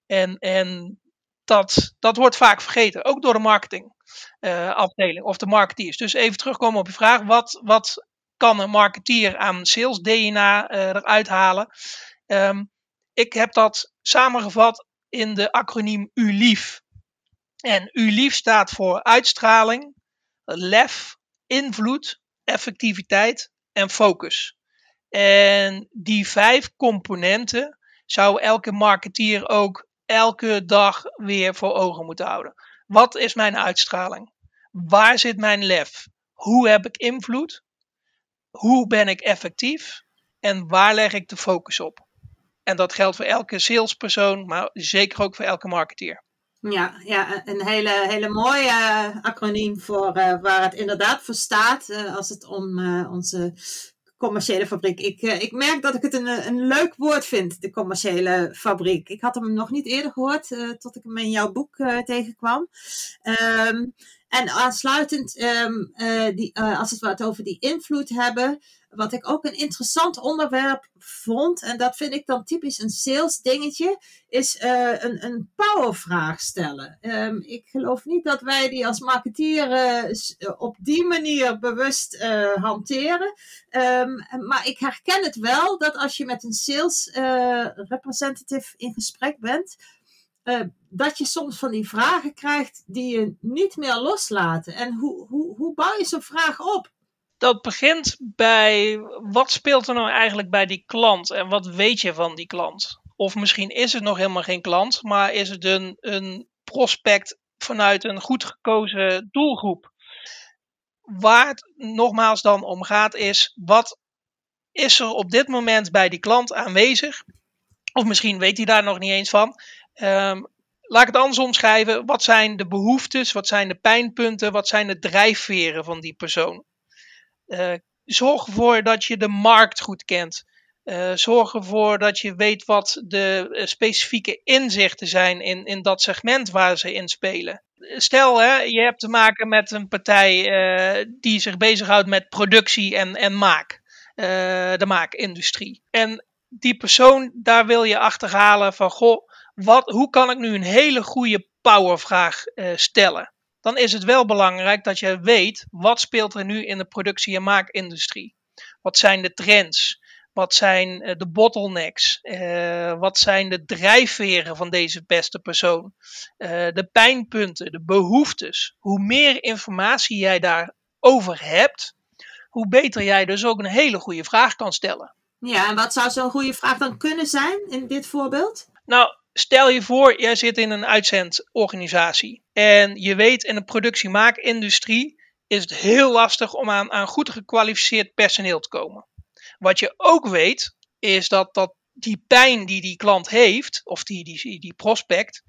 En, en dat, dat wordt vaak vergeten, ook door de marketingafdeling of de marketeers. Dus even terugkomen op je vraag, wat, wat kan een marketeer aan sales DNA uh, eruit halen. Um, ik heb dat samengevat in de acroniem ULIEF. En ULIEF staat voor uitstraling, lef, invloed, effectiviteit en focus. En die vijf componenten zou elke marketeer ook elke dag weer voor ogen moeten houden. Wat is mijn uitstraling? Waar zit mijn lef? Hoe heb ik invloed? Hoe ben ik effectief en waar leg ik de focus op? En dat geldt voor elke salespersoon, maar zeker ook voor elke marketeer. Ja, ja een hele, hele mooie eh, acroniem voor uh, waar het inderdaad voor staat uh, als het om onze commerciële fabriek. Ik, ik merk dat ik het een, een leuk woord vind, de commerciële fabriek. Ik had hem nog niet eerder gehoord tot ik hem in jouw boek tegenkwam. Um, en aansluitend, um, uh, die, uh, als we het over die invloed hebben, wat ik ook een interessant onderwerp vond, en dat vind ik dan typisch een sales dingetje, is uh, een, een powervraag stellen. Um, ik geloof niet dat wij die als marketeer op die manier bewust hanteren. Um, maar ik herken het wel dat als je met een sales representative in gesprek bent, uh, dat je soms van die vragen krijgt die je niet meer loslaten. En hoe, hoe, hoe bouw je zo'n vraag op? Dat begint bij wat speelt er nou eigenlijk bij die klant en wat weet je van die klant? Of misschien is het nog helemaal geen klant, maar is het een, een prospect vanuit een goed gekozen doelgroep. Waar het nogmaals dan om gaat is, wat is er op dit moment bij die klant aanwezig? Of misschien weet hij daar nog niet eens van. Um, laat ik het anders omschrijven. Wat zijn de behoeftes? Wat zijn de pijnpunten? Wat zijn de drijfveren van die persoon? Uh, zorg ervoor dat je de markt goed kent. Uh, zorg ervoor dat je weet wat de uh, specifieke inzichten zijn in, in dat segment waar ze in spelen. Stel, hè, je hebt te maken met een partij die zich bezighoudt met productie en, en maak. de maakindustrie. En die persoon, daar wil je achterhalen van, goh, wat, hoe kan ik nu een hele goede powervraag uh, stellen. Dan is het wel belangrijk dat je weet wat speelt er nu in de productie- en maakindustrie. Wat zijn de trends? Wat zijn uh, de bottlenecks? Uh, wat zijn de drijfveren van deze beste persoon? de pijnpunten, de behoeftes. Hoe meer informatie jij daarover hebt, hoe beter jij dus ook een hele goede vraag kan stellen. Ja, en wat zou zo'n goede vraag dan kunnen zijn in dit voorbeeld? Nou, stel je voor, jij zit in een uitzendorganisatie en je weet in de productiemaakindustrie is het heel lastig om aan, aan goed gekwalificeerd personeel te komen. Wat je ook weet, is dat, dat die pijn die die klant heeft, of die, die, die prospect,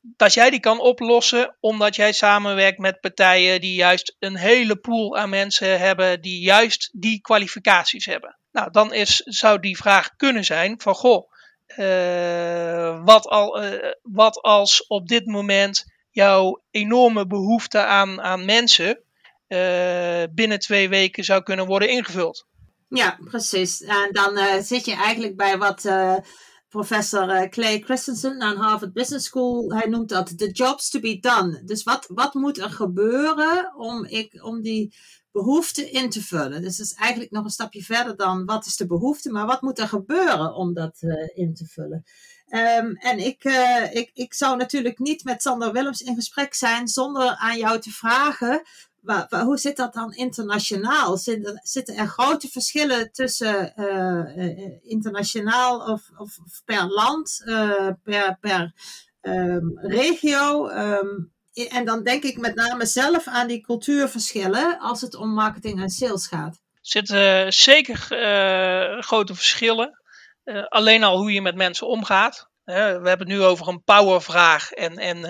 dat jij die kan oplossen omdat jij samenwerkt met partijen die juist een hele pool aan mensen hebben die juist die kwalificaties hebben. Nou, dan is, zou die vraag kunnen zijn van goh, wat, al, uh, wat als op dit moment jouw enorme behoefte aan, aan mensen uh, binnen twee weken zou kunnen worden ingevuld? Ja, precies. En dan zit je eigenlijk bij wat professor eh, Clay Christensen aan Harvard Business School, hij noemt dat the jobs to be done. Dus wat, wat moet er gebeuren om, ik, om die behoefte in te vullen? Dus dat is eigenlijk nog een stapje verder dan wat is de behoefte, maar wat moet er gebeuren om dat uh, in te vullen? Um, en ik, uh, ik, ik zou natuurlijk niet met Sander Willems in gesprek zijn zonder aan jou te vragen hoe zit dat dan internationaal? Zitten er grote verschillen tussen uh, internationaal of, of, per land, per, per um, regio? Um, en dan denk ik met name zelf aan die cultuurverschillen als het om marketing en sales gaat. Er zitten zeker grote verschillen. alleen al hoe je met mensen omgaat. we hebben het nu over een powervraag. En, en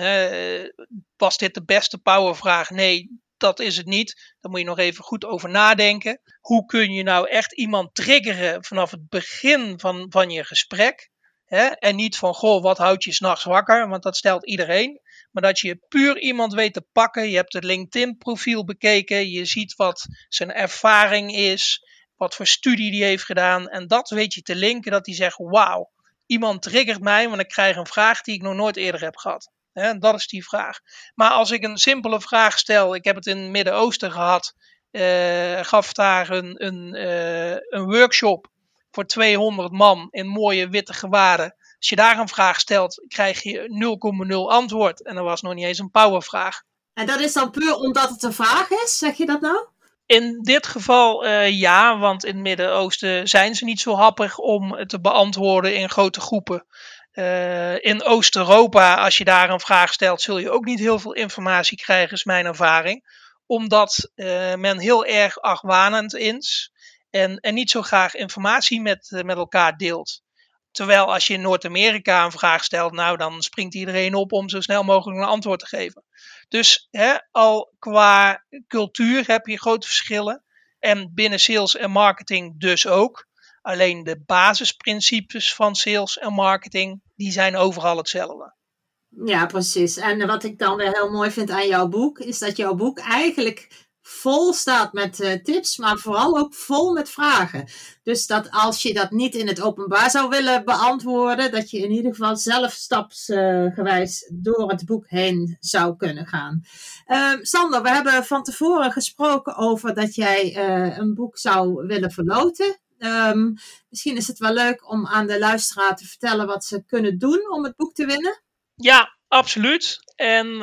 was dit de beste powervraag? Nee, dat is het niet. Daar moet je nog even goed over nadenken. Hoe kun je nou echt iemand triggeren vanaf het begin van, van je gesprek? Hè? En niet van, goh, wat houdt je s'nachts wakker? Want dat stelt iedereen. Maar dat je puur iemand weet te pakken. Je hebt het LinkedIn-profiel bekeken. Je ziet wat zijn ervaring is. Wat voor studie die heeft gedaan. En dat weet je te linken dat hij zegt, wauw. Iemand triggert mij, want ik krijg een vraag die ik nog nooit eerder heb gehad. Hè, dat is die vraag. Maar als ik een simpele vraag stel, ik heb het in het Midden-Oosten gehad, uh, gaf daar een, een, uh, een workshop voor 200 man in mooie witte gewaden. Als je daar een vraag stelt, krijg je 0,0 antwoord. En dat was nog niet eens een powervraag. En dat is dan puur omdat het een vraag is, zeg je dat nou? In dit geval uh, ja, want in het Midden-Oosten zijn ze niet zo happig om te beantwoorden in grote groepen. Uh, in Oost-Europa, als je daar een vraag stelt, zul je ook niet heel veel informatie krijgen, is mijn ervaring. Omdat uh, men heel erg argwanend is en, en niet zo graag informatie met, met elkaar deelt. Terwijl als je in Noord-Amerika een vraag stelt, nou dan springt iedereen op om zo snel mogelijk een antwoord te geven. Dus hè, al qua cultuur heb je grote verschillen. En binnen sales en marketing dus ook. Alleen de basisprincipes van sales en marketing, die zijn overal hetzelfde. Ja, precies. En wat ik dan weer heel mooi vind aan jouw boek, is dat jouw boek eigenlijk vol staat met uh, tips, maar vooral ook vol met vragen. Dus dat als je dat niet in het openbaar zou willen beantwoorden, dat je in ieder geval zelf stapsgewijs uh, door het boek heen zou kunnen gaan. Uh, Sander, we hebben van tevoren gesproken over dat jij uh, een boek zou willen verloten. Um, misschien is het wel leuk om aan de luisteraar te vertellen wat ze kunnen doen om het boek te winnen. Ja, absoluut. En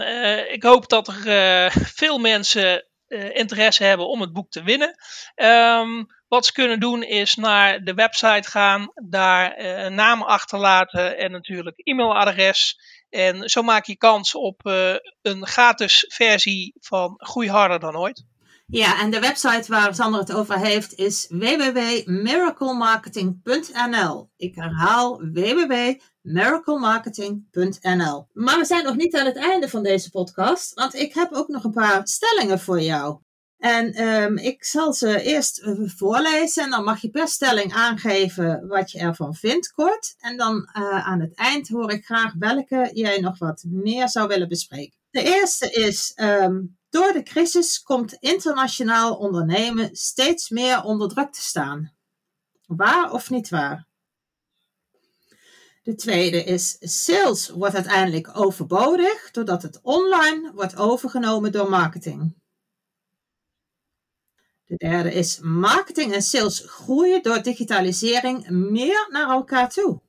ik hoop dat er veel mensen uh, interesse hebben om het boek te winnen. Um, wat ze kunnen doen is naar de website gaan, daar een naam achterlaten en natuurlijk e-mailadres. En zo maak je kans op een gratis versie van Groei harder dan ooit. Ja, en de website waar Sander het over heeft is www.miraclemarketing.nl. Ik herhaal www.miraclemarketing.nl. Maar we zijn nog niet aan het einde van deze podcast, want ik heb ook nog een paar stellingen voor jou. En um, ik zal ze eerst eh, voorlezen en dan mag je per stelling aangeven wat je ervan vindt, kort. En dan uh, aan het eind hoor ik graag welke jij nog wat meer zou willen bespreken. De eerste is, um, door de crisis komt internationaal ondernemen steeds meer onder druk te staan. Waar of niet waar? De tweede is sales wordt uiteindelijk overbodig doordat het online wordt overgenomen door marketing. De derde is marketing en sales groeien door digitalisering meer naar elkaar toe.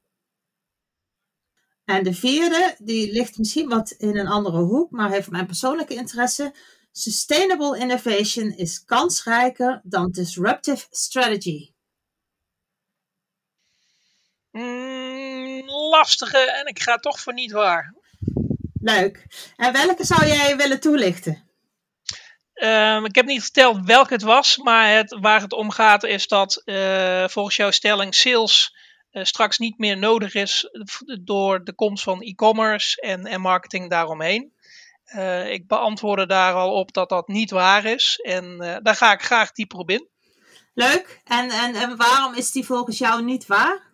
En de vierde, die ligt misschien wat in een andere hoek, maar heeft mijn persoonlijke interesse. Sustainable innovation is kansrijker dan disruptive strategy. Mm, lastige en ik ga toch voor niet waar. Leuk. En welke zou jij willen toelichten? Um, ik heb niet verteld welke het was, maar het, waar het om gaat is dat uh, volgens jouw stelling sales straks niet meer nodig is door de komst van e-commerce en, en marketing daaromheen. Uh, ik beantwoordde daar al op dat dat niet waar is en daar ga ik graag dieper op in. Leuk. En, en, en waarom is die volgens jou niet waar?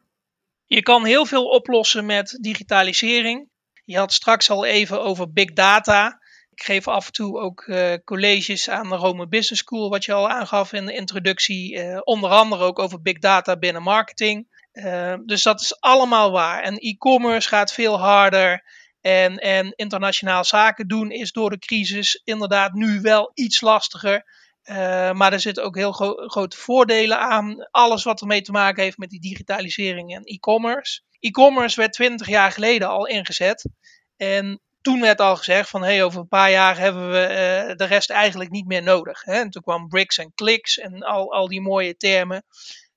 Je kan heel veel oplossen met digitalisering. Je had straks al even over big data. Ik geef af en toe ook uh, colleges aan de Rome Business School, wat je al aangaf in de introductie. Onder andere ook over big data binnen marketing. Uh, dus dat is allemaal waar. En e-commerce gaat veel harder. En, en internationaal zaken doen is door de crisis inderdaad nu wel iets lastiger. Uh, maar er zitten ook heel gro grote voordelen aan. Alles wat ermee te maken heeft met die digitalisering en e-commerce. E-commerce werd 20 jaar geleden al ingezet. En toen werd al gezegd van hey, over een paar jaar hebben we uh, de rest eigenlijk niet meer nodig. Hè? En toen kwam bricks en clicks en al, al die mooie termen.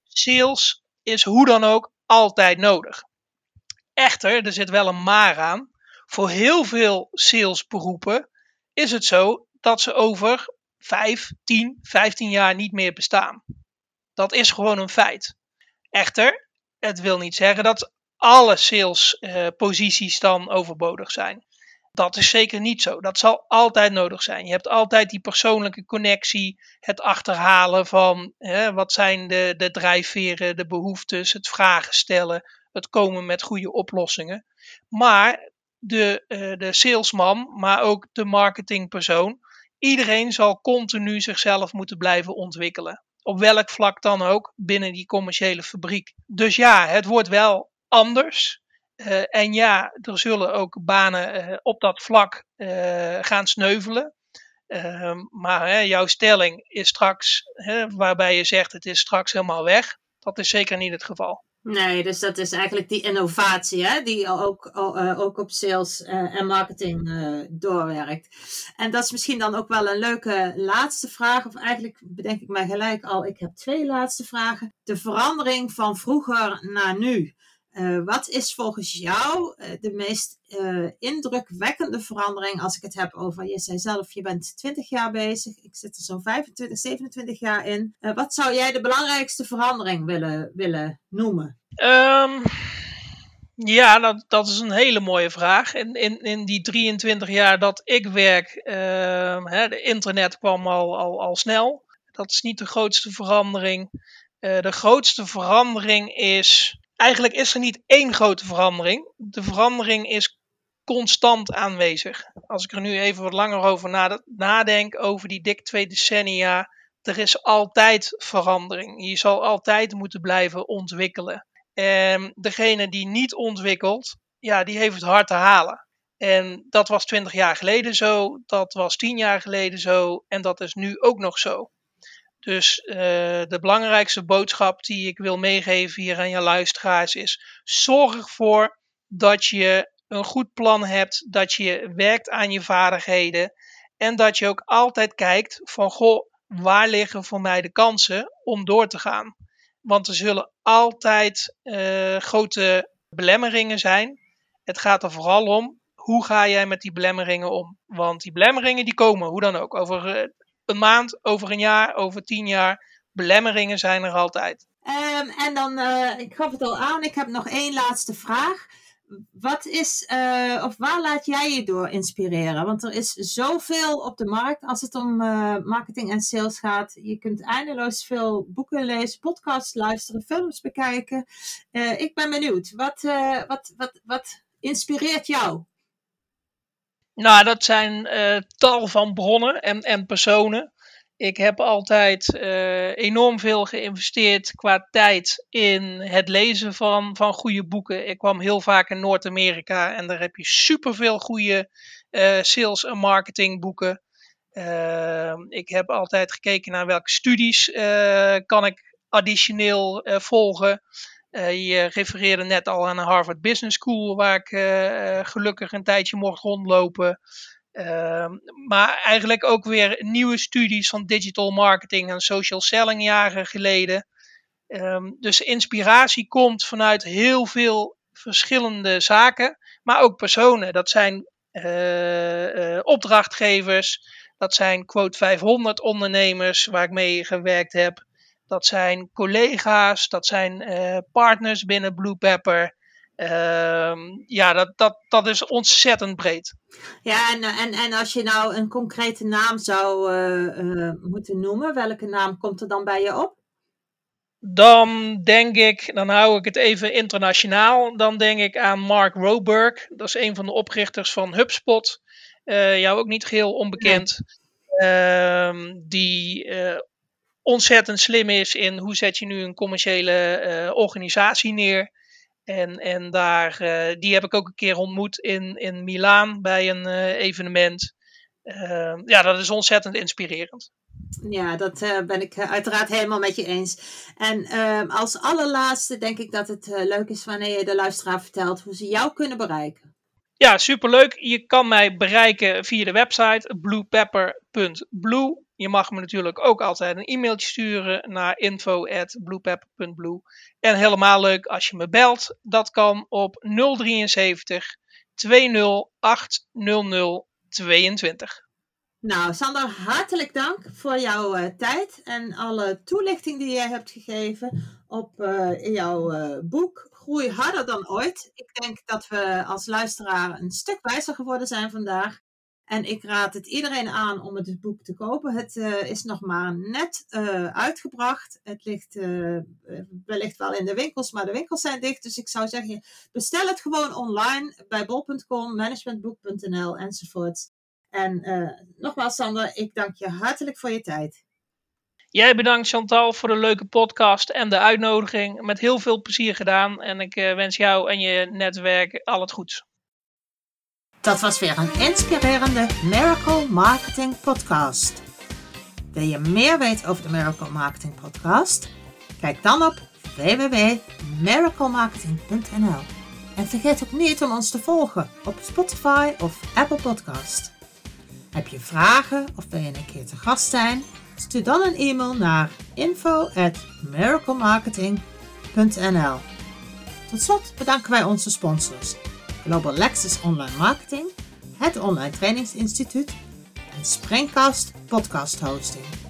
Sales is hoe dan ook altijd nodig. Echter, er zit wel een maar aan. Voor heel veel salesberoepen is het zo dat ze over 5, 10, 15 jaar niet meer bestaan. Dat is gewoon een feit. Echter, het wil niet zeggen dat alle salesposities dan overbodig zijn. Dat is zeker niet zo. Dat zal altijd nodig zijn. Je hebt altijd die persoonlijke connectie, het achterhalen van hè, wat zijn de, de drijfveren, de behoeftes, het vragen stellen, het komen met goede oplossingen. Maar de, uh, de salesman, maar ook de marketingpersoon, iedereen zal continu zichzelf moeten blijven ontwikkelen. Op welk vlak dan ook binnen die commerciële fabriek. Dus ja, het wordt wel anders. Uh, en ja, er zullen ook banen uh, op dat vlak uh, gaan sneuvelen. Ehm, maar hè, jouw stelling is straks, hè, waarbij je zegt het is straks helemaal weg. Dat is zeker niet het geval. Nee, dus dat is eigenlijk die innovatie hè, die ook, ook op sales en marketing doorwerkt. En dat is misschien dan ook wel een leuke laatste vraag, of eigenlijk bedenk ik mij gelijk al, ik heb twee laatste vragen. De verandering van vroeger naar nu. Wat is volgens jou de meest indrukwekkende verandering als ik het heb over, je zei zelf, je bent 20 jaar bezig, ik zit er zo'n 25, 27 jaar in. wat zou jij de belangrijkste verandering willen, willen noemen? Um, ja, dat, dat is een hele mooie vraag. In, in, in die 23 jaar dat ik werk, uh, hè, de internet kwam al, al, al snel. Dat is niet de grootste verandering. De grootste verandering is. Eigenlijk is er niet één grote verandering. De verandering is constant aanwezig. Als ik er nu even wat langer over nadenk, over die dik twee decennia. Er is altijd verandering. Je zal altijd moeten blijven ontwikkelen. En degene die niet ontwikkelt, ja, die heeft het hard te halen. En dat was 20 jaar geleden zo, dat was 10 jaar geleden zo en dat is nu ook nog zo. Dus uh, de belangrijkste boodschap die ik wil meegeven hier aan je luisteraars is: zorg ervoor dat je een goed plan hebt, dat je werkt aan je vaardigheden en dat je ook altijd kijkt van goh, waar liggen voor mij de kansen om door te gaan. Want er zullen altijd uh, grote belemmeringen zijn. Het gaat er vooral om, hoe ga jij met die belemmeringen om? Want die belemmeringen die komen, hoe dan ook, over uh, een maand, over een jaar, over tien jaar. Belemmeringen zijn er altijd. Um, en dan, uh, ik gaf het al aan, ik heb nog één laatste vraag wat is, uh, of waar laat jij je door inspireren? Want er is zoveel op de markt als het om uh, marketing en sales gaat. Je kunt eindeloos veel boeken lezen, podcasts luisteren, films bekijken. Ik ben benieuwd, wat, wat, wat, wat inspireert jou? Nou, dat zijn tal van bronnen en, en personen. Ik heb altijd uh, enorm veel geïnvesteerd qua tijd in het lezen van, van goede boeken. Ik kwam heel vaak in Noord-Amerika en daar heb je superveel goede uh, sales- en marketingboeken. Uh, ik heb altijd gekeken naar welke studies kan ik additioneel volgen. Je refereerde net al aan de Harvard Business School, waar ik gelukkig een tijdje mocht rondlopen. Ehm, maar eigenlijk ook weer nieuwe studies van digital marketing en social selling jaren geleden. Ehm, dus inspiratie komt vanuit heel veel verschillende zaken, maar ook personen. Dat zijn opdrachtgevers, dat zijn quote 500 ondernemers waar ik mee gewerkt heb. Dat zijn collega's, dat zijn uh, partners binnen Blue Pepper. Ehm, ja, dat, dat, dat is ontzettend breed. Ja, en, en, en als je nou een concrete naam zou uh, uh, moeten noemen, welke naam komt er dan bij je op? Dan denk ik, dan hou ik het even internationaal. Dan denk ik aan Mark Roberg. Dat is een van de oprichters van HubSpot. Jou ook niet geheel onbekend. Nee. Ehm, die ontzettend slim is in hoe zet je nu een commerciële organisatie neer. En, en daar, uh, die heb ik ook een keer ontmoet in, in Milaan bij een uh, evenement. Ja, dat is ontzettend inspirerend. Ja, dat ben ik uiteraard helemaal met je eens. En ehm, als allerlaatste denk ik dat het leuk is wanneer je de luisteraar vertelt hoe ze jou kunnen bereiken. Ja, superleuk. Je kan mij bereiken via de website bluepepper.blue. Je mag me natuurlijk ook altijd een e-mailtje sturen naar info@bluepepper.blue. En helemaal leuk als je me belt. Dat kan op 073 208 0022. Nou, Sander, hartelijk dank voor jouw uh, tijd en alle toelichting die je hebt gegeven op uh, jouw uh, boek Groei harder dan ooit. Ik denk dat we als luisteraar een stuk wijzer geworden zijn vandaag. En ik raad het iedereen aan om het boek te kopen. Het uh, is nog maar net uh, uitgebracht. Het ligt uh, wellicht wel in de winkels, maar de winkels zijn dicht. Dus ik zou zeggen, bestel het gewoon online bij bol.com, managementboek.nl enzovoort. En nogmaals, Sander, ik dank je hartelijk voor je tijd. Jij bedankt Chantal voor de leuke podcast en de uitnodiging. Met heel veel plezier gedaan. En ik wens jou en je netwerk al het goeds. Dat was weer een inspirerende Miracle Marketing Podcast. Wil je meer weten over de Miracle Marketing Podcast? Kijk dan op www.miraclemarketing.nl. En vergeet ook niet om ons te volgen op Spotify of Apple Podcast. Heb je vragen of wil je een keer te gast zijn? Stuur dan een e-mail naar info@miraclemarketing.nl. Tot slot bedanken wij onze sponsors. Global Lexus Online Marketing, het Online Trainingsinstituut en Springcast Podcast Hosting.